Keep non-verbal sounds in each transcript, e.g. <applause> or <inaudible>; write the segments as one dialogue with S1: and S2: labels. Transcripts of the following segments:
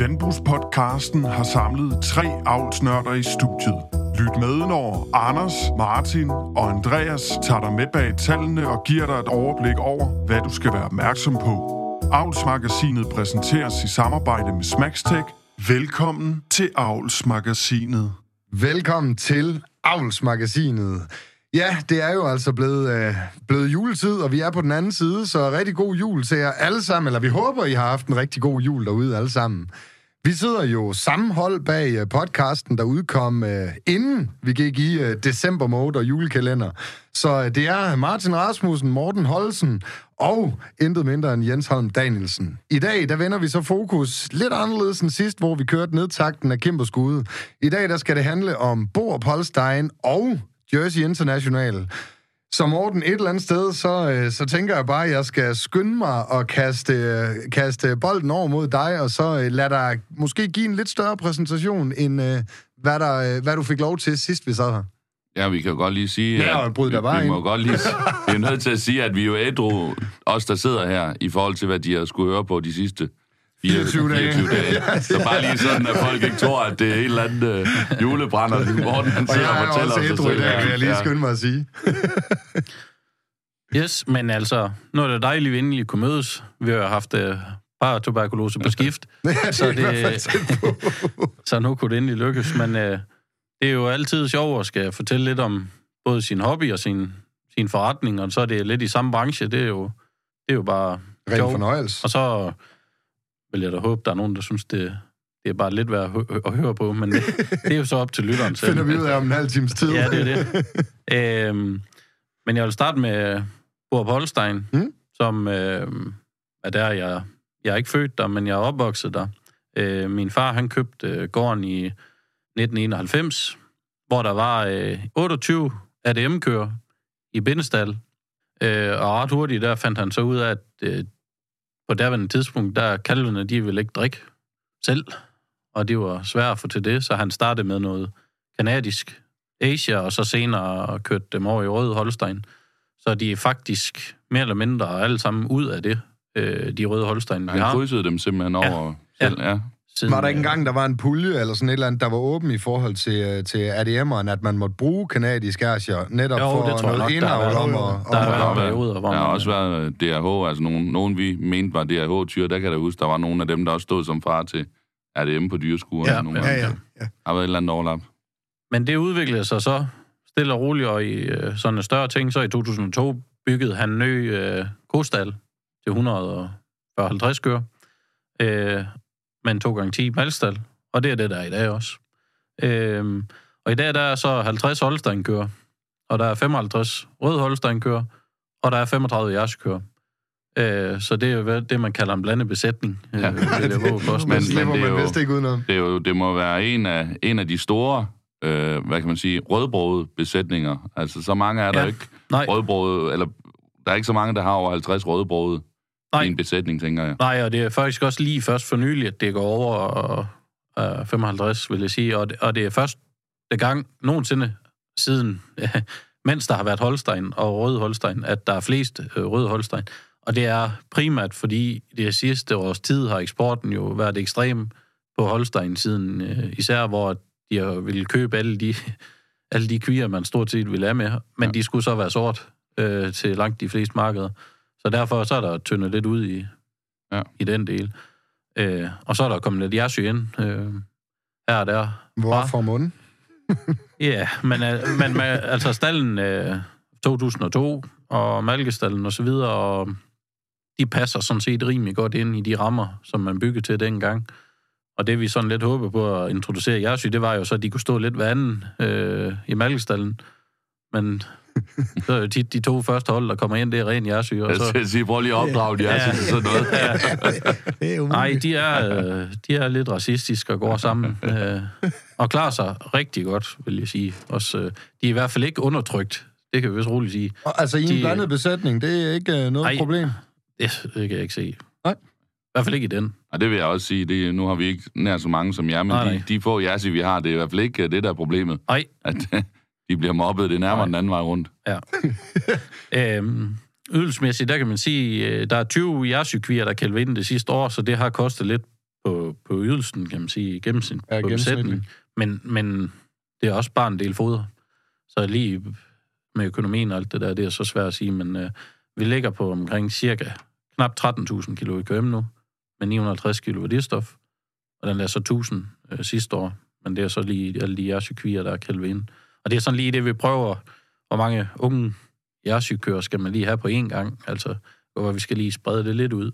S1: Landbrugspodcasten har samlet tre avlsnørder i studiet. Lyt med, når Anders, Martin og Andreas tager dig med bag tallene og giver dig et overblik over, hvad du skal være opmærksom på. Avlsmagasinet præsenteres i samarbejde med Smagstek. Velkommen til Avlsmagasinet.
S2: Velkommen til Avlsmagasinet. Ja, det er jo altså blevet, øh, blevet juletid, og vi er på den anden side, så rigtig god jul til jer alle sammen, eller vi håber, I har haft en rigtig god jul derude alle sammen. Vi sidder jo sammenhold bag øh, podcasten, der udkom øh, inden vi gik i øh, december-mode og julekalender. Så øh, det er Martin Rasmussen, Morten Holsen og intet mindre end Jens Holm Danielsen. I dag, der vender vi så fokus lidt anderledes end sidst, hvor vi kørte nedtakten af Kimberskude. I dag, der skal det handle om Borup Holstein og Jersey International. Så Morten, et eller andet sted, så, øh, så tænker jeg bare, at jeg skal skynde mig og kaste, øh, kaste bolden over mod dig, og så øh, lad dig måske give en lidt større præsentation, end hvad, der, hvad du fik lov til sidst, vi sad her.
S3: Ja, vi kan jo godt lige sige...
S2: Ja, og bryd
S3: dig
S2: bare
S3: vi, vi må godt lige... <laughs> Vi er nødt til at sige, at vi er jo ædru, os der sidder her, i forhold til, hvad de har skulle høre på de sidste
S2: 24 dage.
S3: 24 dage. Så bare lige sådan, at folk ikke tror, at det er en eller anden uh, julebrænder, <laughs> Morten han sidder og,
S2: og fortæller
S3: os.
S2: Og jeg er også i dag, vil jeg lige ja. skynde mig at sige. <laughs>
S4: yes, men altså, nu er det dejligt, at vi endelig kunne mødes. Vi har haft uh, bare tuberkulose på skift. <laughs>
S2: ja, det
S4: så,
S2: det,
S4: så nu kunne det endelig lykkes. Men uh, det er jo altid sjovt at skal fortælle lidt om både sin hobby og sin, sin forretning, og så er det lidt i samme branche. Det er jo, det er jo bare
S2: Ren fornøjelse.
S4: Og så vil jeg da håbe, der er nogen, der synes, det, det er bare lidt værd at, at høre på, men det, det er jo så op til lytteren
S2: selv. Finder vi ud af om en halv times tid.
S4: ja, det er det. øhm, men jeg vil starte med Borup Holstein, mm? som øh, er der, jeg, jeg er ikke født der, men jeg er opvokset der. Øh, min far, han købte øh, gården i 1991, hvor der var øh, 28 ADM-kører i Bindestal. Øh, og ret hurtigt der fandt han så ud af, at øh, på derværende tidspunkt, der kalvene, de ville ikke drikke selv, og det var svært at få til det, så han startede med noget kanadisk Asia, og så senere kørte dem over i Røde Holstein. Så de er faktisk mere eller mindre alle sammen ud af det, øh, de Røde Holstein,
S3: vi har. Han krydsede dem simpelthen over ja. selv, ja.
S2: Siden, var der ikke engang, der var en pulje eller sådan et eller andet, der var åben i forhold til, øh, til ADM'eren, at man måtte bruge kanadisk Asia netop
S4: jo,
S2: for
S4: det tror noget
S2: indavl om
S4: og, Der har været perioder,
S3: hvor Der har også været DRH, altså nogen, nogen vi mente var DRH-tyr, der kan der huske, der var nogle af dem, der også stod som far til ADM på dyreskuren.
S2: Ja, nogle ja, ja, ja. Der
S3: har været et eller andet overlap.
S4: Men det udviklede sig så stille og roligt, og i øh, sådan en større ting, så i 2002 byggede han en ny øh, kostal til 150 køer. Øh, med en 2 gange 10 malstal, og det er det, der er i dag også. Øhm, og i dag der er så 50 Holstein-kører, og der er 55 rød Holstein-kører, og der er 35 Jerskører. Øh, så det er jo det, man kalder en blandet besætning. Øh, ja. Øh, det
S2: er men, <laughs> men det, er jo, ikke udenom.
S3: Det, er jo, det må være en af, en af de store, øh, hvad kan man sige, rødbrøde besætninger. Altså, så mange er der ja. ikke rødbrøde, eller der er ikke så mange, der har over 50 rødbrøde Nej. i en besætning, tænker jeg.
S4: Nej, og det er faktisk også lige først for nylig, at det går over uh, 55, vil jeg sige. Og det, og det er først det gang nogensinde siden, uh, <laughs> mens der har været Holstein og Røde Holstein, at der er flest uh, Røde Holstein. Og det er primært, fordi det sidste års tid har eksporten jo været ekstrem på Holstein siden, uh, især hvor de har ville købe alle de, alle de kvier, man stort set ville have med. Men ja. de skulle så være sort uh, til langt de fleste markeder. Så derfor så er der tyndet lidt ud i, ja. i den del. Øh, og så er der kommet lidt jersy ind øh, her og der.
S2: Hvor for munden? <laughs>
S4: ja, men, øh, men med, altså stallen øh, 2002 og malkestallen og så videre, og de passer sådan set rimelig godt ind i de rammer, som man byggede til dengang. Og det vi sådan lidt håber på at introducere jersy, det var jo så, at de kunne stå lidt ved anden øh, i malkestallen. Men så er det tit de to første hold, der kommer ind, det er ren jærsyre.
S3: Jeg skal sige, prøv lige at opdrage de ja. til sådan noget.
S4: Ja. <laughs> Nej, de er, øh, de er lidt racistiske og går sammen. <laughs> Øh, og klarer sig rigtig godt, vil jeg sige. Også, øh, de er i hvert fald ikke undertrykt. Det kan vi vist roligt sige.
S2: Og, altså i en de, blandet besætning, det er ikke noget nej, problem?
S4: Det, det kan jeg ikke se.
S2: Nej.
S4: I hvert fald ikke i den.
S3: Og det vil jeg også sige. Det, nu har vi ikke nær så mange som jer, men nej, de, de få jersi, vi har, det er i hvert fald ikke det, der er problemet.
S4: Nej.
S3: At, <laughs> de bliver mobbet, det er nærmere Nej. den anden vej rundt.
S4: Ja. <laughs> øhm, ydelsesmæssigt, der kan man sige, øh, der er 20 jersykvier, der kaldte ind det sidste år, så det har kostet lidt på, på ydelsen, kan man sige, i gennemsnit ja, på besætning. Men, men det er også bare en del foder. Så lige med økonomien og alt det der, det er så svært at sige, men øh, vi ligger på omkring cirka knap 13.000 kilo i KM nu, med 950 kilo værdistof, og den er så 1000 øh, sidste år, men det er så lige alle de jærsykvier, der er kældet ind. Og det er sådan lige det, vi prøver, hvor mange unge jærsykører skal man lige have på én gang, altså hvor vi skal lige sprede det lidt ud.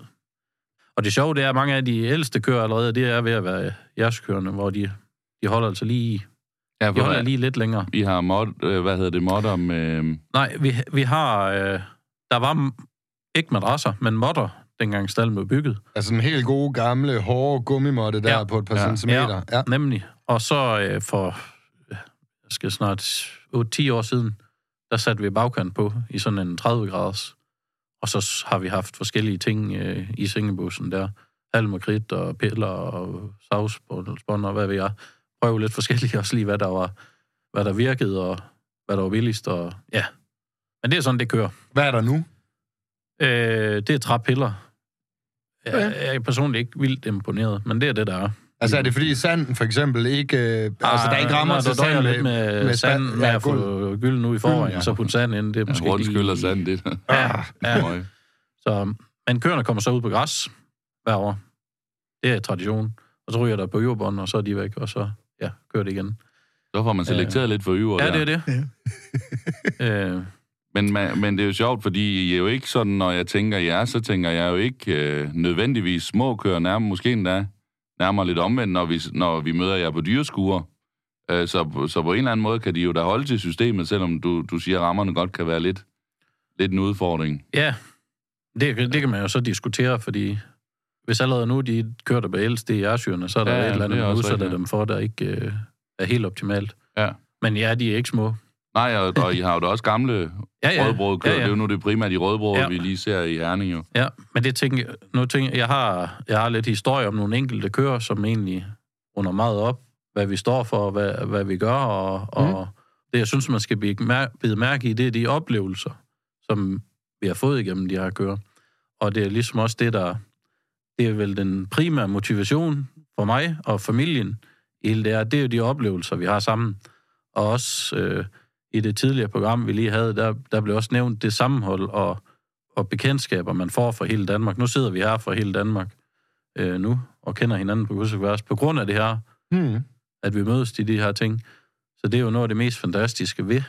S4: Og det sjove, det er, at mange af de ældste kører allerede, det er ved at være jærsykørende, hvor de, de holder altså lige Ja, de holder lige lidt længere.
S3: Vi har mod, øh, hvad hedder det, modder med...
S4: Nej, vi, vi har... Øh, der var ikke madrasser, men modder, dengang stallen blev bygget.
S2: Altså en helt gode, gamle, hårde gummimåtte der ja. på et par ja. centimeter.
S4: Ja, ja, nemlig. Og så øh, for, skal snart 8-10 år siden, der satte vi bagkant på i sådan en 30 graders. Og så har vi haft forskellige ting øh, i sengebussen der. Halm og piller og savsbånd og hvad ved jeg prøve lidt forskelligt <laughs> også lige, hvad der var, hvad der virkede, og hvad der var billigst, og ja. Men det er sådan, det kører.
S2: Hvad er der nu?
S4: Øh, det er træpiller. Jeg, okay. jeg er personligt ikke vildt imponeret, men det er det, der er.
S2: Altså er det fordi sand for eksempel ikke... Øh, altså der er ikke rammer til
S4: sand med, med, med sand med ja, at få gylden ud i forvejen, ja. så putte sand ind. Det er måske
S3: ja, lige... og sand, det.
S4: ja, ja. Så, men køerne kommer så ud på græs hver år. Det er tradition. Og så ryger der på jordbånd, og så er de væk, og så ja, kører det igen.
S3: Så får man selekteret øh, lidt for øver.
S4: Ja, det er det. Ja. <laughs>
S3: øh. men, men det er jo sjovt, fordi I er jo ikke sådan, når jeg tænker jer, så tænker jeg jo ikke øh, nødvendigvis små kører, nærmere, måske endda nærmere lidt omvendt, når vi, når vi møder jer på dyreskuer. Øh, så, så på en eller anden måde kan de jo da holde til systemet, selvom du, du siger, at rammerne godt kan være lidt, lidt en udfordring.
S4: Ja, det, det kan man jo så diskutere, fordi hvis allerede nu de kører der på ældst i jærsyrene, så er der ja, et eller andet, man udsætter dem for, der ikke øh, er helt optimalt. Ja. Men ja, de er ikke små.
S3: Nej, og, og I har jo da også gamle ja, ja. rødbrød. Ja, ja. Det er jo nu det primært de rødbrød, ja. vi lige ser i Herning jo.
S4: Ja, men det tænker, nu tænker jeg, har, jeg har lidt historie om nogle enkelte kører, som egentlig runder meget op, hvad vi står for, hvad, hvad vi gør, og, mm. og det, jeg synes, man skal bide mærke i, det er de oplevelser, som vi har fået igennem de her kører. Og det er ligesom også det, der, det er vel den primære motivation for mig og familien i det her, det er jo de oplevelser, vi har sammen. Og også øh, i det tidligere program, vi lige havde, der, der blev også nævnt det sammenhold og, og bekendtskaber, man får fra hele Danmark. Nu sidder vi her fra hele Danmark øh, nu og kender hinanden på kryds på grund af det her, hmm. at vi mødes i de her ting. Så det er jo noget af det mest fantastiske ved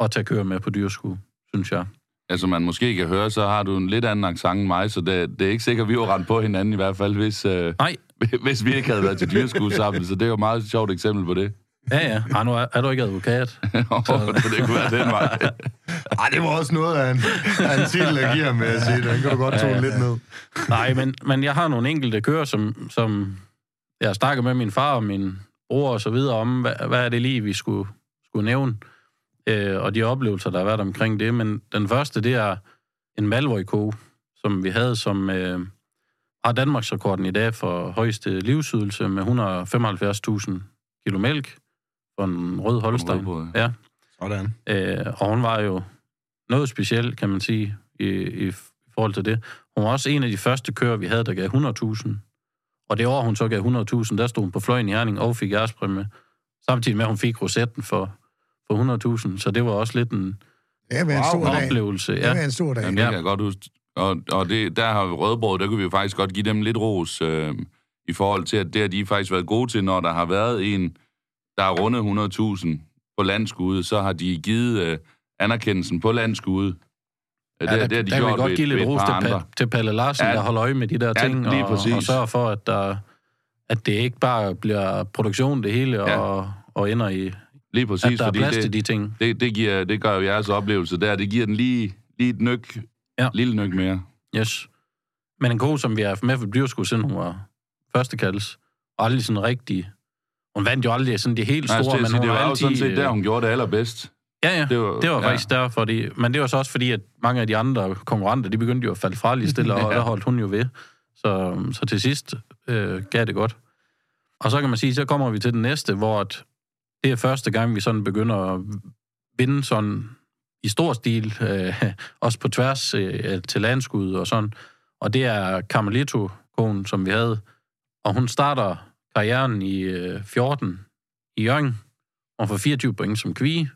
S4: at tage køre med på dyrsku, synes jeg
S3: altså man måske kan høre, så har du en lidt anden accent end mig, så det, det er ikke sikkert, at vi var rent på hinanden i hvert fald, hvis, øh,
S4: Nej. <laughs>
S3: hvis vi ikke havde været til dyreskue sammen. Så det er jo et meget sjovt eksempel på det.
S4: Ja, ja. Ej, nu er, er du ikke advokat. <laughs>
S3: oh, så... det kunne være den vej.
S2: Ej, det var også noget af en, af en titel, der giver med at sige. Den kan du godt tone ja, ja. lidt ned.
S4: Nej, men, men jeg har nogle enkelte kører, som, som jeg snakker med min far og min bror og så videre om, hvad, hvad er det lige, vi skulle, skulle nævne øh, og de oplevelser, der har været omkring det. Men den første, det er en Malvoy-ko, som vi havde, som øh, har Danmarks rekorden i dag for højeste livsydelse med 175.000 kilo mælk for en rød Holstein. Ja.
S2: Sådan.
S4: Øh, og hun var jo noget specielt, kan man sige, i, i forhold til det. Hun var også en af de første kører, vi havde, der gav 100.000. Og det år, hun så gav 100.000, der stod hun på fløjen i Herning og fik ærespræmie. Samtidig med, at hun fik rosetten for på 100.000, så det var også lidt en,
S5: det en stor
S4: dag. oplevelse.
S5: Ja. Det var en stor dag.
S3: Jamen, det kan jeg godt huske. Og, og det, der har vi Rødbrød, der kunne vi jo faktisk godt give dem lidt ros øh, i forhold til, at det har de faktisk været gode til, når der har været en, der har rundet 100.000 på landskude, så har de givet øh, anerkendelsen på landskude.
S4: Ja, det, der, det har de der gjort vil godt give lidt ros til, pa- til Palle Larsen, ja, der holder øje med de der ting, ja, og, og sørger for, at, der, at det ikke bare bliver produktion det hele, ja. og, og ender i,
S3: Lige præcis,
S4: at der er plads det, til de ting.
S3: Det, det, giver, det gør jo jeres oplevelse der. Det giver den lige, lige et nyk, ja. lille nyk mere.
S4: Yes. Men en ko, som vi har haft med for dyrskud, siden hun var første kaldes, og aldrig sådan rigtig... Hun vandt jo aldrig sådan de helt store, Nej, men hun
S3: det
S4: var,
S3: var
S4: altid...
S3: sådan set der, hun gjorde det allerbedst.
S4: Ja, ja. Det var, det var ja. faktisk derfor. De, men det var så også fordi, at mange af de andre konkurrenter, de begyndte jo at falde fra lige stille, og <laughs> ja. der holdt hun jo ved. Så, så til sidst øh, gav det godt. Og så kan man sige, så kommer vi til den næste, hvor at det er første gang, vi sådan begynder at vinde sådan i stor stil, øh, <laughs> også på tværs øh, til landskud og sådan. Og det er Carmelito-konen, som vi havde Og hun starter karrieren i øh, 14 i Jørgen. Hun får 24 point som kvige.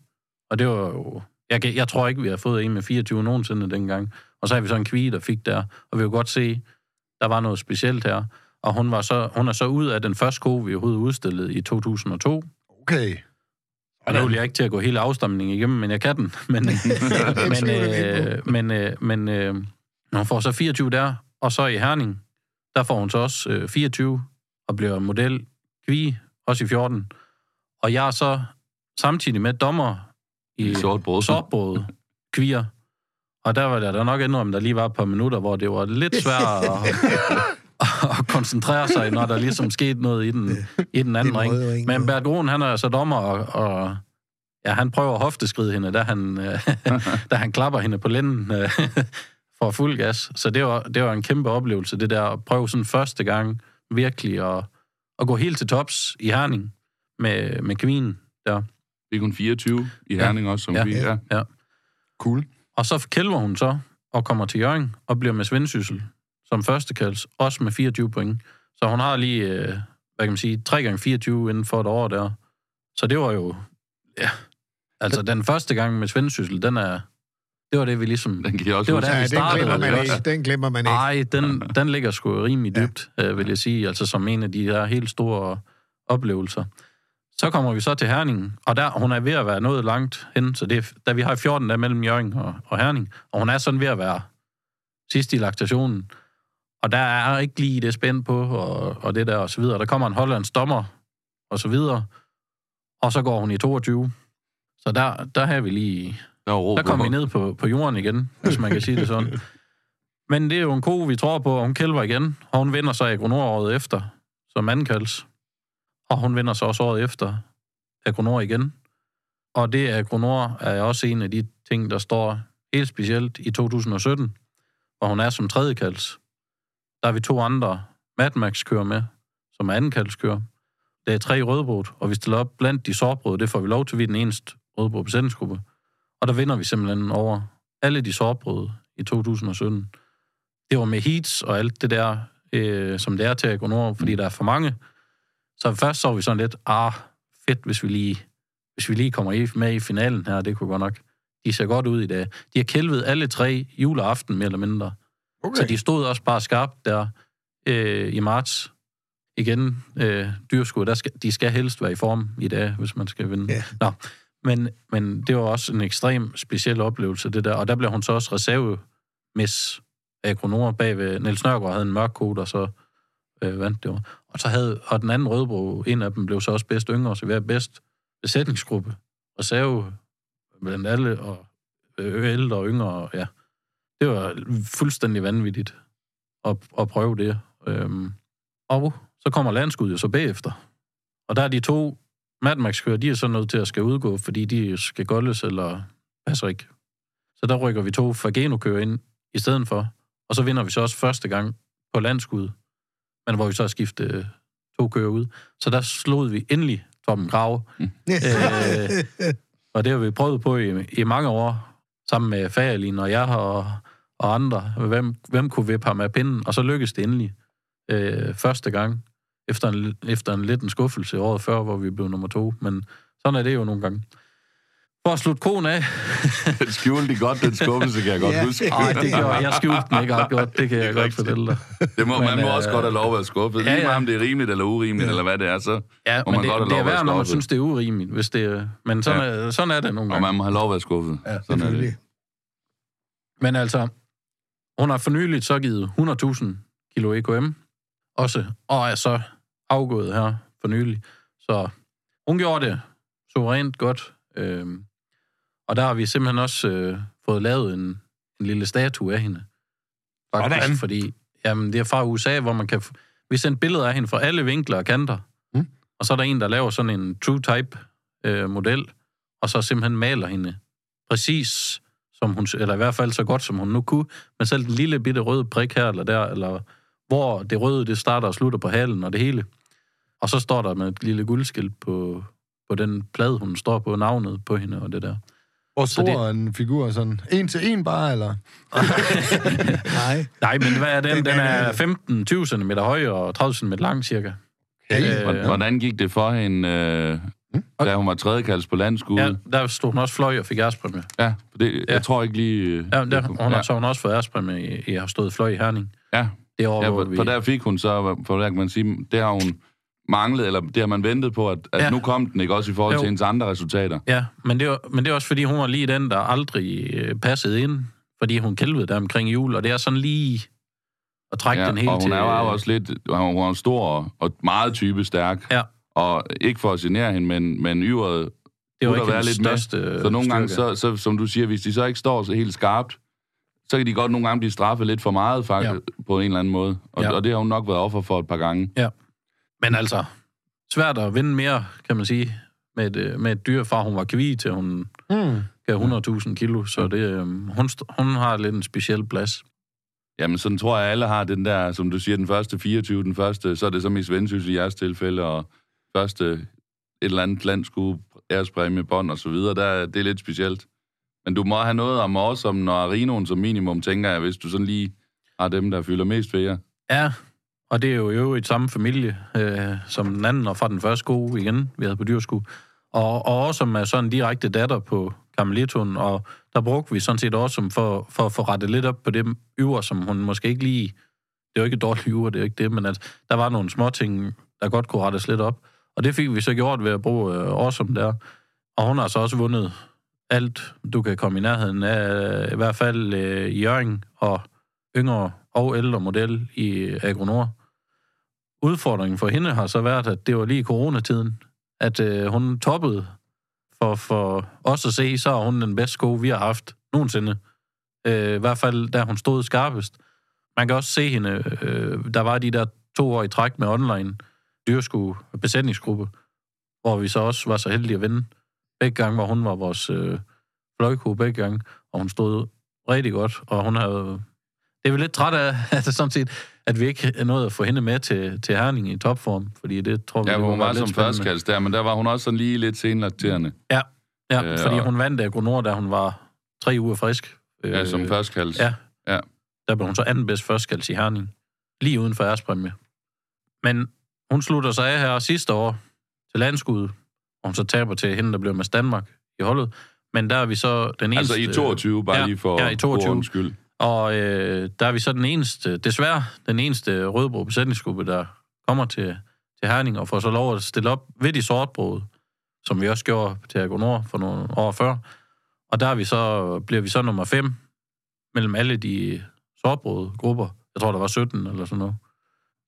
S4: Og det var jo... Jeg, jeg tror ikke, vi har fået en med 24 nogensinde dengang. Og så har vi så en kvige, der fik der. Og vi kan godt se, der var noget specielt her. Og hun, var så, hun er så ud af den første ko, vi overhovedet udstillede i 2002.
S2: Okay.
S4: Og der vil jeg ikke til at gå hele afstemningen igennem, men jeg kan den. <laughs> Men, men, øh, men, øh, men øh, hun får så 24 der, og så i Herning, der får hun så også øh, 24 og bliver model kvi, også i 14. Og jeg er så samtidig med dommer i sortbrød kvier. Og der var der, der nok om der lige var et par minutter, hvor det var lidt svært at, <laughs> at koncentrere sig, når der ligesom skete noget i den, i den anden ring. Men Bert Grun, han er så dommer, og, og ja, han prøver at hofteskride hende, da han, <laughs> da han klapper hende på lænden <laughs> for fuld gas. Så det var, det var en kæmpe oplevelse, det der at prøve sådan første gang virkelig at, at gå helt til tops i Herning med, med kvinen der.
S3: Fik hun 24 i Herning ja. også, som
S4: ja.
S3: vi
S4: ja. ja.
S2: Cool.
S4: Og så kælver hun så og kommer til Jørgen og bliver med Svendsyssel som første kalds, også med 24 point. Så hun har lige, øh, hvad kan man sige, 3 gange 24 inden for et år der. Så det var jo, ja, altså den første gang med Svendsyssel, den er, det var det, vi ligesom...
S3: Den kan også
S4: det var der, vi
S5: startede. Den glemmer man ikke. Den glemmer man ikke.
S4: Nej, den, den ligger sgu rimelig dybt, ja. øh, vil jeg sige. Altså som en af de her helt store oplevelser. Så kommer vi så til Herning, og der, hun er ved at være nået langt hen, så det, da vi har 14 der mellem Jørgen og, og Herning, og hun er sådan ved at være sidst i laktationen, og der er ikke lige det spændt på, og, og det der, og så videre. Der kommer en hollands dommer, og så videre, og så går hun i 22. Så der, der har vi lige... Der, der kommer vi ned på, på jorden igen, hvis man kan sige det sådan. Men det er jo en ko, vi tror på, og hun kælver igen, og hun vinder sig i året efter, som andenkalds. Og hun vinder sig også året efter Agronor igen. Og det Agronor er også en af de ting, der står helt specielt i 2017, hvor hun er som tredje kalds. Der er vi to andre Mad Max kører med, som er anden kaldskører. Der er tre rødbrud, og vi stiller op blandt de sårbrød. Det får vi lov til, vi er den eneste rødbrud besætningsgruppe. Og der vinder vi simpelthen over alle de sårbrød i 2017. Det var med heats og alt det der, øh, som det er til Agronor, fordi der er for mange så først så vi sådan lidt, ah, fedt, hvis vi lige, hvis vi lige kommer med i finalen her, det kunne godt nok. De ser godt ud i dag. De har kælvet alle tre juleaften, mere eller mindre. Okay. Så de stod også bare skarpt der øh, i marts. Igen, øh, dyrskud, der skal, de skal helst være i form i dag, hvis man skal vinde. Yeah. Nå, men, men det var også en ekstrem speciel oplevelse, det der. Og der blev hun så også reserve miss agronor bag ved Niels Nørgaard havde en mørk kode, og så øh, vandt det var. Og så havde, og den anden rødbro, en af dem blev så også bedst yngre, så vi er bedst besætningsgruppe. Og blandt alle, og øh, ældre og yngre, og ja. Det var fuldstændig vanvittigt at, at prøve det. Øhm, og så kommer landskud jo så bagefter. Og der er de to Mad Max kører, de er så nødt til at skal udgå, fordi de skal goldes eller passer ikke. Så der rykker vi to Fageno kører ind i stedet for. Og så vinder vi så også første gang på landskud men hvor vi så skiftet øh, to kører ud. Så der slog vi endelig Torben Grave. Mm. øh, og det har vi prøvet på i, i mange år, sammen med Fagerlin og jeg og, og andre. Hvem, hvem kunne vippe ham af pinden? Og så lykkedes det endelig øh, første gang, efter en, efter en lidt en skuffelse året før, hvor vi blev nummer to. Men sådan er det jo nogle gange. For at slutte konen af.
S3: den skjulte de godt, den skuffelse, kan jeg godt ja. huske.
S4: Nej, det gør jeg. skjulte den ikke ret godt, det kan jeg godt fortælle dig.
S3: Det må, Men, man må øh, også godt have lov at være skuffet. Ja, ja. Lige meget om det er rimeligt eller urimeligt, ja. eller hvad det er, så
S4: ja, må man det, godt have lov at være skuffet. når man synes, det er urimeligt. Hvis det er, men sådan, ja. er, sådan er det nogle gange.
S3: Og man må have lov at være skuffet.
S5: Ja,
S3: sådan
S5: er det.
S4: Men altså, hun har for nyligt så givet 100.000 kilo EKM også, og er så afgået her for nylig. Så hun gjorde det suverænt godt. Øhm, og der har vi simpelthen også øh, fået lavet en, en lille statue af hende. Faktisk, Hvordan? fordi jamen, det er fra USA, hvor man kan... Vi sendte billeder af hende fra alle vinkler og kanter. Mm. Og så er der en, der laver sådan en true type øh, model, og så simpelthen maler hende præcis som hun, eller i hvert fald så godt, som hun nu kunne, men selv den lille bitte røde prik her eller der, eller hvor det røde, det starter og slutter på halen og det hele. Og så står der med et lille guldskilt på, på den plade, hun står på, navnet på hende og det der.
S2: Hvor stor det... en figur? Sådan en til en bare, eller? <laughs>
S4: Nej. Nej, men hvad er den? Den er 15-20 cm høj og 30 cm lang, cirka.
S3: Hey. Øh, Hvordan gik det for hende, øh, hmm? da hun var tredjekalds på landskud?
S4: Ja, der stod hun også fløj og fik ærespræmie.
S3: Ja, det, ja. jeg tror ikke lige...
S4: Øh, ja, der, hun, ja. så hun også fået ærespræmie i, i at have stået fløj i Herning.
S3: Ja, det ja for, for der fik hun så, for der kan man sige, det har hun manglet, eller det har man ventet på, at, at ja. nu kom den, ikke også i forhold jo. til hendes andre resultater.
S4: Ja, men det, var, men det er også fordi, hun var lige den, der aldrig øh, passede ind, fordi hun kælvede der omkring jul, og det er sådan lige at trække ja, den helt
S3: og hun
S4: til...
S3: er jo også lidt, hun er stor og meget type stærk,
S4: ja.
S3: og ikke for at genere hende, men, men yveret
S4: det var ikke være lidt største
S3: med. Så nogle gange, så, så, som du siger, hvis de så ikke står så helt skarpt, så kan de godt nogle gange blive straffet lidt for meget, faktisk, ja. på en eller anden måde. Og, ja. og det har hun nok været offer for et par gange.
S4: Ja. Men altså, svært at vinde mere, kan man sige, med et, øh, med et dyr, fra hun var kvi til hun mm. gav 100.000 kilo, så det, øh, hun, hun har lidt en speciel plads.
S3: Jamen, sådan tror jeg, alle har den der, som du siger, den første 24, den første, så er det som i Svendsyssel i jeres tilfælde, og første et eller andet landskue, ærespræmie, bånd og så videre, der, det er lidt specielt. Men du må have noget om awesome, når Arinoen som minimum, tænker jeg, hvis du sådan lige har dem, der fylder mest ved jer.
S4: Ja, og det er jo et samme familie øh, som den anden, og fra den første sko igen, vi havde på dyrsku. Og, og også som er sådan en direkte datter på Carmelitoen, og der brugte vi sådan set også som for, for at få rettet lidt op på det yver, som hun måske ikke lige... Det er jo ikke et dårligt yver, det er ikke det, men at der var nogle små ting, der godt kunne rettes lidt op. Og det fik vi så gjort ved at bruge øh, Awesome der. Og hun har så også vundet alt, du kan komme i nærheden af, i hvert fald øh, Jørgen og yngre og ældre model i Agronor. Udfordringen for hende har så været, at det var lige i coronatiden, at øh, hun toppede for, for os at se, så er hun den bedste sko, vi har haft nogensinde. Øh, I hvert fald, da hun stod skarpest. Man kan også se hende, øh, der var de der to år i træk med online dyrsku besætningsgruppe, hvor vi så også var så heldige at vinde. Begge gange, hvor hun var vores øh, fløjko begge gange, og hun stod rigtig godt, og hun havde... Det er vi lidt træt af, <laughs> at, sådan set, at vi ikke er nået at få hende med til, til Herning i topform, fordi det tror vi,
S3: ja,
S4: det
S3: hun var, var som førstkals der, men der var hun også sådan lige lidt senlakterende.
S4: Ja, ja øh, fordi og... hun vandt Nord, da hun var tre uger frisk.
S3: Ja, som førstkals.
S4: Ja. ja. Der blev hun så anden bedst førstkals i Herning. Lige uden for ærespræmie. Men hun slutter sig af her sidste år til landskuddet, og hun så taber til hende, der blev med Danmark i holdet. Men der er vi så den eneste...
S3: Altså i 22, bare ja, lige for
S4: ja, i 22.
S3: skyld.
S4: Og øh, der er vi så den eneste, desværre, den eneste rødbro besætningsgruppe, der kommer til, til Herning og får så lov at stille op ved de sortbrød, som vi også gjorde til Agonor for nogle år før. Og der er vi så, bliver vi så nummer 5 mellem alle de sortbrød grupper. Jeg tror, der var 17 eller sådan noget.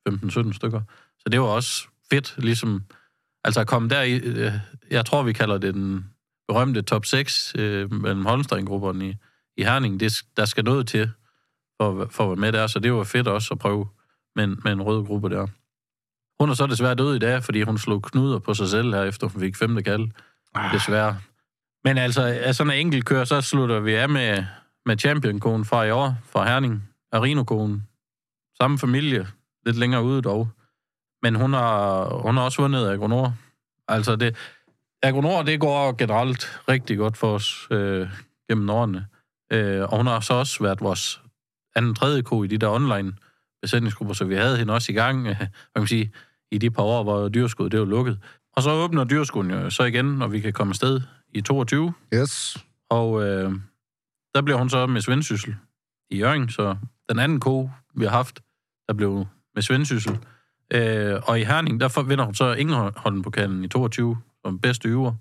S4: 15-17 stykker. Så det var også fedt, ligesom... Altså at komme der i... Øh, jeg tror, vi kalder det den berømte top 6 øh, mellem Holstein-grupperne i, i Herning. Det, der skal noget til for, for at være med der, så det var fedt også at prøve med med en rød gruppe der. Hun er så desværre død i dag, fordi hun slog knuder på sig selv her, efter hun fik femte kald. Ah. Desværre. Men altså, af sådan en enkelt kør, så slutter vi af med, med champion fra i år, fra Herning, arino Samme familie, lidt længere ude dog. Men hun har, hun har også vundet Agronor. Altså, det, Agronor, det går generelt rigtig godt for os øh, gennem årene. Øh, og hun har så også været vores anden tredje ko i de der online besætningsgrupper, så vi havde hende også i gang, øh, man kan sige, i de par år, hvor dyrskud det var lukket. Og så åbner dyrskuden jo så igen, når vi kan komme afsted i 22.
S2: Yes.
S4: Og øh, der bliver hun så med svendsyssel i Jørgen, så den anden ko, vi har haft, der blev med svendsyssel. Øh, og i Herning, der vinder hun så Ingeholden-pokalen i 22 som bedste øver,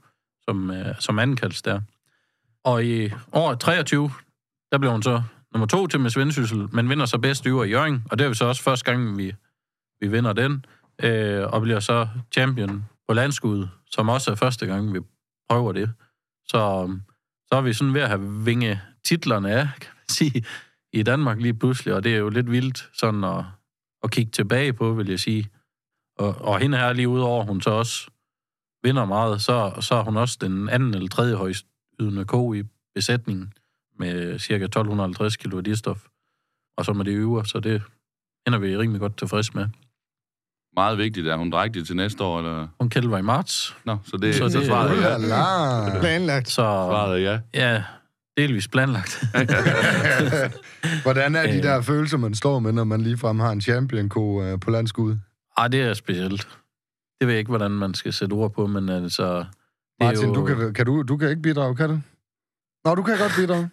S4: som, øh, som andenkaldes der. Og i år 23, der blev hun så nummer to til med Vendsyssel, men vinder så bedste øver i Jørgen, og det er jo så også første gang, vi, vi vinder den, øh, og bliver så champion på landskuddet, som også er første gang, vi prøver det. Så, så er vi sådan ved at have vinge titlerne af, kan man sige, i Danmark lige pludselig, og det er jo lidt vildt sådan at, at kigge tilbage på, vil jeg sige. Og, og hende her lige udover, hun så også vinder meget, så, så er hun også den anden eller tredje højst ydende ko i besætningen med ca. 1250 kg stof. Og så med det øver, så det ender vi rimelig godt tilfreds med.
S3: meget vigtigt. Er hun drægtig til næste år, eller?
S4: Hun kælder i marts.
S3: Nå, så det, så det så svaret
S2: ja. ja.
S5: Planlagt.
S4: Så,
S3: svaret ja.
S4: Ja, delvis planlagt. <laughs>
S2: Hvordan er de der følelser, man står med, når man ligefrem har en champion øh, på landskud?
S4: Ej, det er specielt. Det ved jeg ikke, hvordan man skal sætte ord på, men altså...
S2: Martin,
S4: jo...
S2: du, kan, kan du, du kan ikke bidrage, kan du? Nå, du kan godt bidrage.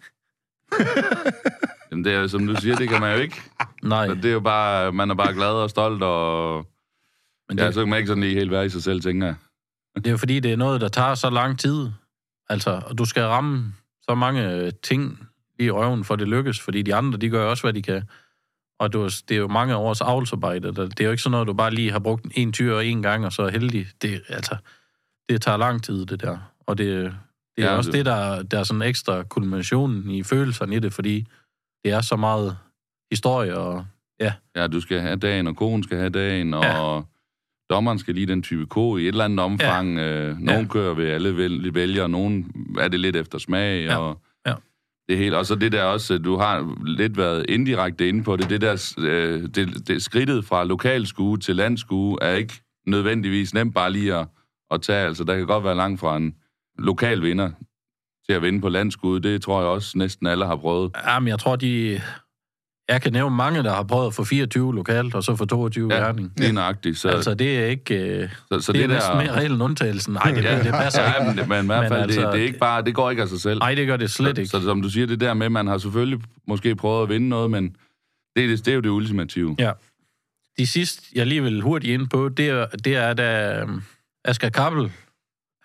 S2: <laughs>
S3: Jamen, det er som du siger, det kan man jo ikke.
S4: Nej.
S3: Så det er jo bare, man er bare glad og stolt, og... Men det... Ja, så kan man ikke sådan lige helt være i sig selv, tænker jeg.
S4: Det er jo fordi, det er noget, der tager så lang tid. Altså, og du skal ramme så mange ting i røven, for det lykkes, fordi de andre, de gør også, hvad de kan. Og det er jo mange års avlsarbejde. Det er jo ikke sådan noget, du bare lige har brugt en tyr en gang, og så er heldig. Det, altså, det tager lang tid, det der. Og det, det er ja, også det, det der, der er sådan ekstra kulminationen i følelserne i det, fordi det er så meget historie, og ja.
S3: Ja, du skal have dagen, og konen skal have dagen, og ja. Dommeren skal lige den type ko i et eller andet omfang. Ja. Øh, nogen ja. kører ved alle vælger, nogen er det lidt efter smag, ja. og
S4: ja.
S3: det hele. Og så det der også, du har lidt været indirekte inde på det, det der øh, det, det skridtet fra lokalskue til landskue er ikke nødvendigvis nemt bare lige at, at tage. Altså, der kan godt være langt fra en lokal vinder til at vinde på landskud. Det tror jeg også næsten alle har prøvet.
S4: Jamen, jeg tror, de... Jeg kan nævne mange, der har prøvet at få 24 lokalt, og så få 22 ja,
S3: Herning. det er nøjagtigt.
S4: Så... Altså, det er ikke... Øh, så, så det, det er næsten der... mere regel end undtagelsen. Nej, det, ja, det passer
S3: ja, men, men i hvert fald, altså, det, det, er ikke bare, det går ikke af sig selv.
S4: Nej, det gør det slet ikke.
S3: Så, så som du siger, det der med, man har selvfølgelig måske prøvet at vinde noget, men det, det, det er jo det ultimative.
S4: Ja. De sidste, jeg lige vil hurtigt ind på, det er, det er da øhm, Asger Kappel,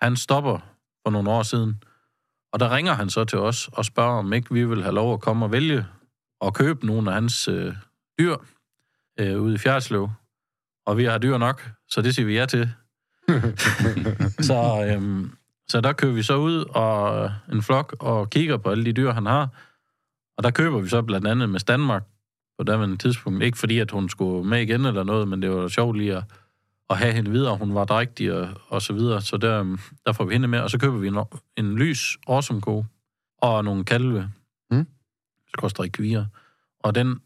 S4: han stopper for nogle år siden. Og der ringer han så til os og spørger, om ikke vi vil have lov at komme og vælge og købe nogle af hans øh, dyr øh, ude i Fjerdslev. Og vi har dyr nok, så det siger vi ja til. <laughs> så, øhm, så der kører vi så ud og en flok og kigger på alle de dyr, han har. Og der køber vi så blandt andet med Danmark på daværende tidspunkt. Ikke fordi, at hun skulle med igen eller noget, men det var sjovt lige at at have hende videre. Hun var drægtig og, og så videre. Så der, der får vi hende med, og så køber vi en, en lys awesome ko og nogle kalve. Skorstræk kvier. Og den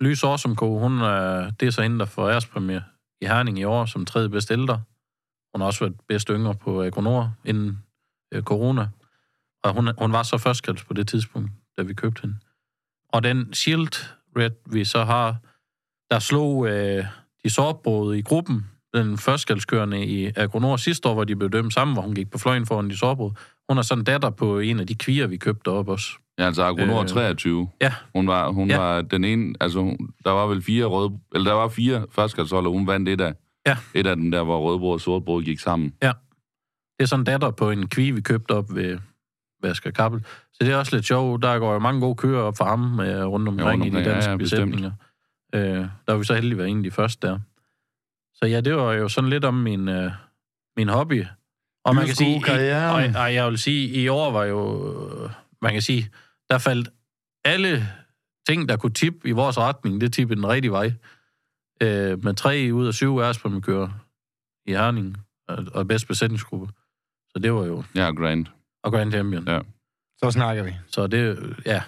S4: lys som hun, er, det er så hende, der får ærespræmie i Herning i år som tredje bedste ældre. Hun har også været bedst yngre på Agronor inden øh, corona. Og hun, hun var så førstkaldt på det tidspunkt, da vi købte hende. Og den Shield Red, vi så har, der slog øh, de sårbåde i gruppen den førstkaldskørende i Agronor sidste år, hvor de blev dømt sammen, hvor hun gik på fløjen foran de sårbrud. Hun er sådan datter på en af de kvier, vi købte op også.
S3: Ja, altså Agronor øh, 23.
S4: Ja.
S3: Hun var, hun ja. var den ene, altså der var vel fire røde, eller der var fire førstkaldshold, og hun vandt et af,
S4: ja.
S3: et af dem der, hvor rødbrud og sortbrud gik sammen.
S4: Ja. Det er sådan datter på en kvi, vi købte op ved Vasker Kappel. Så det er også lidt sjovt. Der går jo mange gode køer op for ham øh, rundt omkring ja, i de danske ja, ja, besætninger. Øh, der var vi så heldige været en af de første der. Så ja, det var jo sådan lidt om min, øh, min hobby.
S2: Og man kan sige,
S4: i, og, og jeg vil sige, i år var jo, man kan sige, der faldt alle ting, der kunne tippe i vores retning, det tippede den rigtige vej. Øh, med tre ud af syv kører i Herning, og, og bedst besætningsgruppe. Så det var jo...
S3: Ja, Grand.
S4: Og Grand Champion.
S3: Ja.
S2: Så snakker vi.
S4: Så det, ja,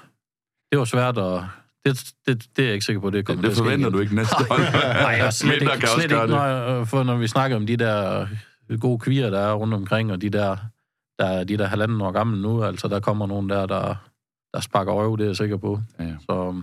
S4: det var svært at, det, det, det er jeg ikke sikker på, det kommer
S3: det, det forventer du ikke næste
S4: hold. Nej, jeg <laughs> slet ikke, kan slet ikke når, for når vi snakker om de der gode kvier, der er rundt omkring, og de der, der, de der halvanden år gamle nu, altså der kommer nogen der, der, der sparker røv, det er jeg sikker på.
S3: Ja.
S4: Så,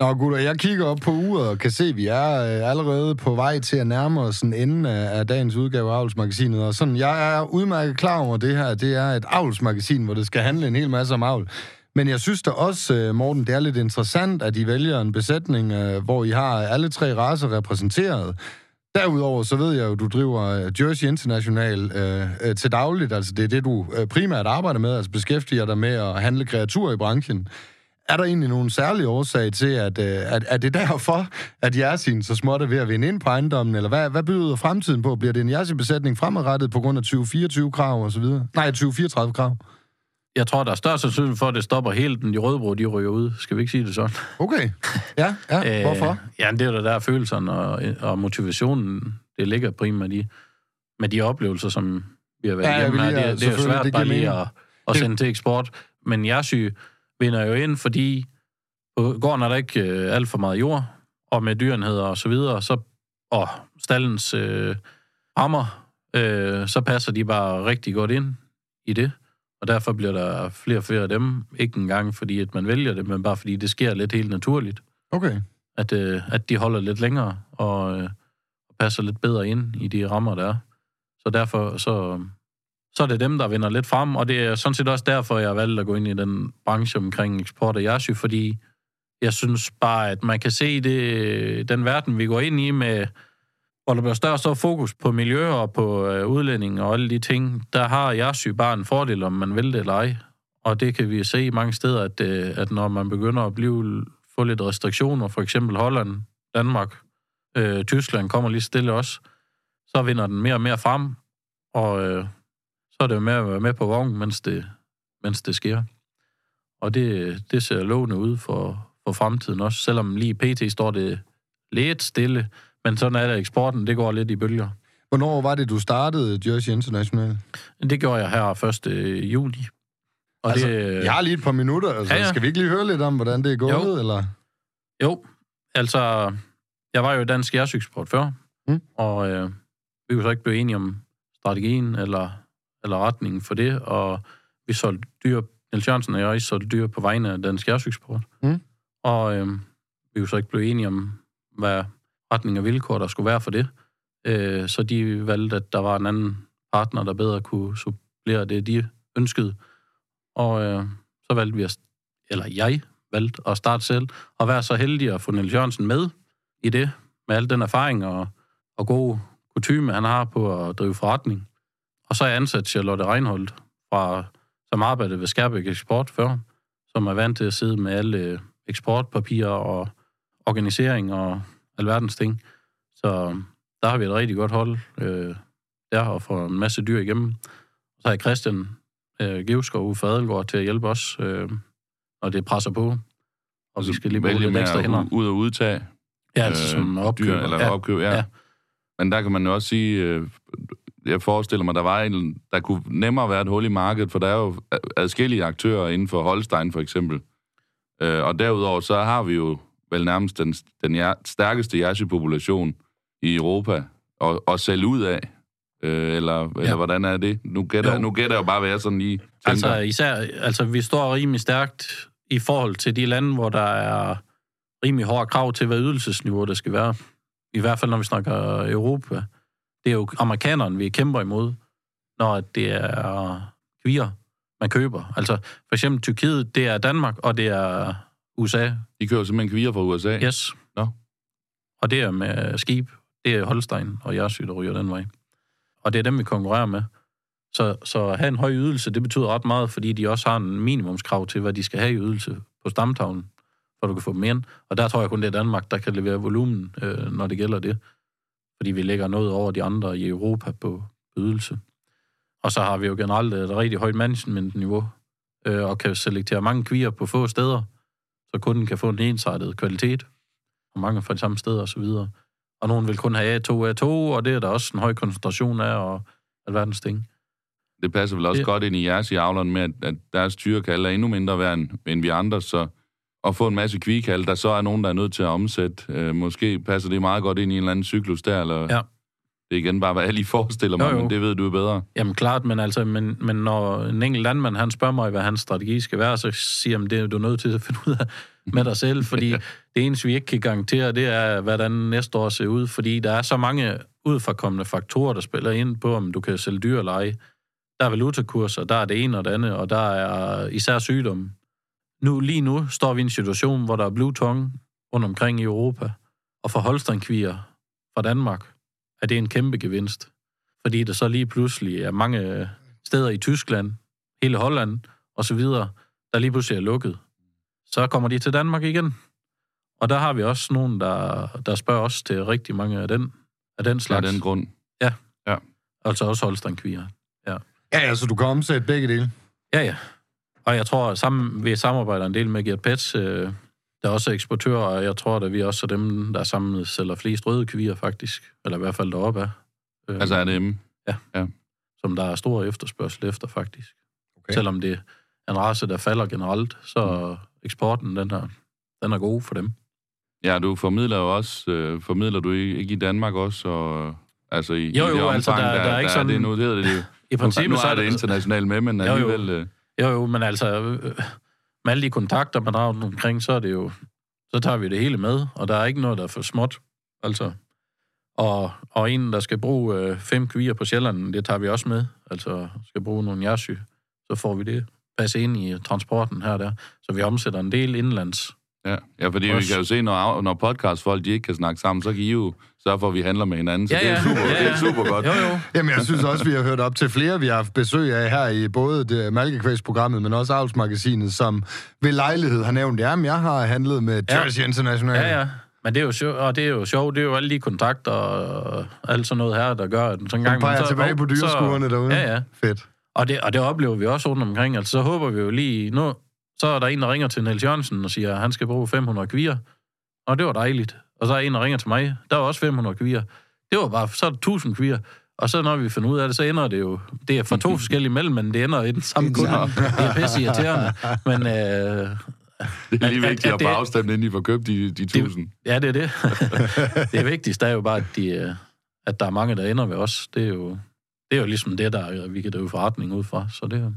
S2: Nå gutter, jeg kigger op på uret og kan se, at vi er øh, allerede på vej til at nærme os sådan enden af, af dagens udgave af Avlsmagasinet. Og sådan, jeg er udmærket klar over det her. Det er et avlsmagasin, hvor det skal handle en hel masse om avl. Men jeg synes da også, øh, Morten, det er lidt interessant, at I vælger en besætning, øh, hvor I har alle tre raser repræsenteret. Derudover så ved jeg jo, du driver øh, Jersey International øh, øh, til dagligt. Altså det er det, du øh, primært arbejder med, altså beskæftiger dig med at handle kreaturer i branchen. Er der egentlig nogen særlige årsag til, at, at, at det er derfor, at Jersin så småt er ved at vinde ind på ejendommen? Eller hvad, hvad byder fremtiden på? Bliver det en Jersin-besætning fremadrettet på grund af 2024-krav osv.? Nej, 2034-krav?
S4: Jeg tror, der er større sandsynlighed for, at det stopper helt, når de rødbrå, de ryger ud. Skal vi ikke sige det sådan?
S2: Okay. Ja, ja. <laughs> Hvorfor?
S4: ja, det er der, der følelserne og, og motivationen, det ligger primært i. Med de oplevelser, som vi har været ja, igennem her. Det, det er jo svært det bare lige at, at sende til eksport. Men Jersy vinder jo ind, fordi på gården er der ikke øh, alt for meget jord, og med dyrenheder og så videre, så, og stallens øh, rammer, øh, så passer de bare rigtig godt ind i det. Og derfor bliver der flere og flere af dem. Ikke engang fordi, at man vælger det, men bare fordi det sker lidt helt naturligt.
S2: Okay.
S4: At, øh, at de holder lidt længere og, øh, passer lidt bedre ind i de rammer, der er. Så derfor så, så er det dem, der vinder lidt frem, og det er sådan set også derfor, jeg har valgt at gå ind i den branche omkring eksport af Yashi, fordi jeg synes bare, at man kan se det, den verden, vi går ind i med, hvor der bliver større og større fokus på miljø og på øh, udlænding og alle de ting, der har Yashi bare en fordel, om man vil det eller ej. Og det kan vi se mange steder, at, øh, at når man begynder at blive, få lidt restriktioner, for eksempel Holland, Danmark, øh, Tyskland kommer lige stille også, så vinder den mere og mere frem, og øh, så er det jo med at være med på vognen, mens det, mens det sker. Og det, det ser lovende ud for, for fremtiden også, selvom lige pt. står det lidt stille, men sådan er det eksporten, det går lidt i bølger.
S2: Hvornår var det, du startede Jersey International?
S4: Det gjorde jeg her 1. juli.
S2: Og altså, det, jeg har lige et par minutter, altså, ja, ja. skal vi ikke lige høre lidt om, hvordan det er gået, jo. eller?
S4: Jo, altså, jeg var jo i Dansk Jærsyksport før, mm. og øh, vi kunne så ikke blive enige om strategien eller, eller retningen for det, og vi solgte dyr, Niels Jørgensen og jeg solgte dyr på vegne af Dansk Jærsyksport. Mm. Og øh, vi kunne så ikke blive enige om, hvad retning og vilkår der skulle være for det. Øh, så de valgte, at der var en anden partner, der bedre kunne supplere det, de ønskede. Og øh, så valgte vi at, eller jeg valgte at starte selv, og være så heldig at få Niels Jørgensen med i det, med al den erfaring og, og gode kutume, han har på at drive forretning. Og så er jeg ansat Charlotte Reinholdt, fra, som arbejdede ved Skærbæk Eksport før, som er vant til at sidde med alle eksportpapirer og organisering og alverdens ting. Så der har vi et rigtig godt hold øh, der og får en masse dyr igennem. Så har jeg Christian øh, Gevskov ude for Adelgaard til at hjælpe os, øh, når det presser på.
S3: Og så vi skal lige vælge lidt ekstra hænder. ud og udtage
S4: Ja, altså øh, som opkøber.
S3: Dyr, eller ja. opkøb, ja. ja. Men der kan man jo også sige, øh, jeg forestiller mig, der var en, der kunne nemmere være et hul i markedet, for der er jo adskillige aktører inden for Holstein for eksempel. Øh, og derudover så har vi jo vel nærmest den, den stærkeste yashi-population i Europa og, og sælge ud af. Øh, eller, ja. eller hvordan er det? Nu gætter, nu gætter jeg jo bare, hvad jeg sådan lige tænker.
S4: Altså, især, altså, vi står rimelig stærkt i forhold til de lande, hvor der er rimelig hårde krav til, hvad ydelsesniveau der skal være. I hvert fald, når vi snakker Europa. Det er jo amerikanerne, vi kæmper imod, når det er kvier, man køber. Altså, for eksempel Tyrkiet, det er Danmark, og det er USA.
S3: De kører simpelthen kvier fra USA?
S4: Yes. Nå. Og det er med skib. Det er Holstein og Jersey, der ryger den vej. Og det er dem, vi konkurrerer med. Så, så at have en høj ydelse, det betyder ret meget, fordi de også har en minimumskrav til, hvad de skal have i ydelse på stamtavlen for du kan få dem ind. Og der tror jeg kun, det er Danmark, der kan levere volumen, øh, når det gælder det. Fordi vi lægger noget over de andre i Europa på ydelse. Og så har vi jo generelt et rigtig højt management-niveau, øh, og kan selektere mange kvier på få steder, så kunden kan få en ensartet kvalitet, og mange fra de samme steder osv. Og, og nogen vil kun have A2, A2, og det er der også en høj koncentration af, og alverdens ting.
S3: Det passer vel også det... godt ind i jeres i avleren med, at deres tyrekalde er endnu mindre værd end vi andre, så at få en masse kvikald, der så er nogen, der er nødt til at omsætte. Øh, måske passer det meget godt ind i en eller anden cyklus der, eller... Ja. Det er igen bare, hvad jeg lige forestiller mig, jo, jo. men det ved du bedre.
S4: Jamen klart, men, altså, men, men når en enkelt landmand, han spørger mig, hvad hans strategi skal være, så siger jeg, det er du nødt til at finde ud af med dig selv, fordi <laughs> det eneste, vi ikke kan garantere, det er, hvordan næste år ser ud, fordi der er så mange udforkommende faktorer, der spiller ind på, om du kan sælge dyr eller ej. Der er valutakurser, der er det ene og det andet, og der er især sygdomme nu, lige nu står vi i en situation, hvor der er blue tongue rundt omkring i Europa, og for Holstein-kvier fra Danmark er det en kæmpe gevinst. Fordi der så lige pludselig er mange steder i Tyskland, hele Holland og så videre, der lige pludselig er lukket. Så kommer de til Danmark igen. Og der har vi også nogen, der, der spørger os til rigtig mange af den, af den slags.
S3: Af den grund.
S4: Ja. ja. Altså også Holstein-kvier. Ja.
S2: Ja, altså du kan omsætte begge dele.
S4: Ja, ja. Og jeg tror, sammen, vi samarbejder en del med Gert Pets, øh, der er også eksportører, og jeg tror, at vi også er dem, der sammen sælger flest røde kvier, faktisk. Eller i hvert fald deroppe af.
S3: Øh, altså er det?
S4: Ja. ja. Som der er stor efterspørgsel efter, faktisk. Okay. Selvom det er en race, der falder generelt, så eksporten, den er, den er god for dem.
S3: Ja, du formidler jo også, øh, formidler du ikke i Danmark også, og altså i,
S4: jo, jo,
S3: i det
S4: omfang, altså, der, der, der er ikke sådan...
S3: Det, nu hedder det, det <laughs>
S4: I princippet,
S3: nu, er det internationalt med, men
S4: jo,
S3: alligevel...
S4: Jo. jo, jo, men altså, øh, med alle de kontakter, man har omkring, så er det jo, så tager vi det hele med, og der er ikke noget, der er for småt. Altså, og, og en, der skal bruge øh, fem kvier på Sjælland, det tager vi også med. Altså, skal bruge nogle jersy, så får vi det passe ind i transporten her og der. Så vi omsætter en del indlands.
S3: Ja, ja fordi også. vi kan jo se, når, når podcastfolk de ikke kan snakke sammen, så kan I jo sørge for, at vi handler med hinanden. Så ja, det, er super, ja, ja. det er super godt.
S4: Jo, jo.
S2: Jamen, jeg synes også, vi har hørt op til flere, vi har haft besøg af her i både det Malkekvægs-programmet, men også Avlsmagasinet, som ved lejlighed har nævnt, at jeg har handlet med Jersey ja. International.
S4: Ja, ja. Men det er jo sjovt, og det er jo sjovt, det er jo alle de kontakter og alt sådan noget her, der gør, at
S2: sådan en gang... Man så, tilbage på dyreskuerne derude.
S4: Ja, ja.
S2: Fedt.
S4: Og det, og det oplever vi også rundt omkring. Altså, så håber vi jo lige... Nu, så er der en, der ringer til Niels Jørgensen og siger, at han skal bruge 500 kvier. Og det var dejligt. Og så er en, der ringer til mig. Der var også 500 kvier. Det var bare... Så er der 1000 kvier. Og så når vi finder ud af det, så ender det jo... Det er for to <laughs> forskellige mellem, men det ender i den samme kunde. Det er pisse irriterende. Men... Øh,
S3: det er lige vigtigt at, at, at få afstemt, inden I får købt de, de 1000.
S4: Det, ja, det er det. <laughs> det vigtigste er jo bare, at, de, øh, at der er mange, der ender ved os. Det er jo, det er jo ligesom det, der vi kan drive forretning ud fra. Så det.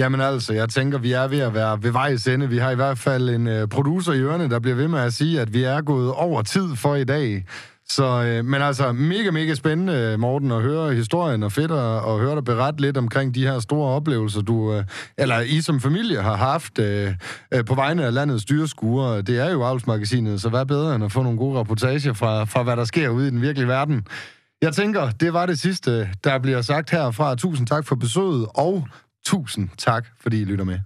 S2: Jamen altså, jeg tænker, vi er ved at være ved vejs ende. Vi har i hvert fald en øh, producer i ørene, der bliver ved med at sige, at vi er gået over tid for i dag. Så, øh, men altså, mega, mega spændende, Morten, at høre historien, og fedt at, at høre dig berette lidt omkring de her store oplevelser, du, øh, eller I som familie har haft øh, øh, på vegne af landets dyreskuer. Det er jo Avlsmagasinet, så hvad bedre end at få nogle gode rapportager fra, fra, hvad der sker ude i den virkelige verden. Jeg tænker, det var det sidste, der bliver sagt herfra. Tusind tak for besøget, og tusind tak, fordi I lytter med.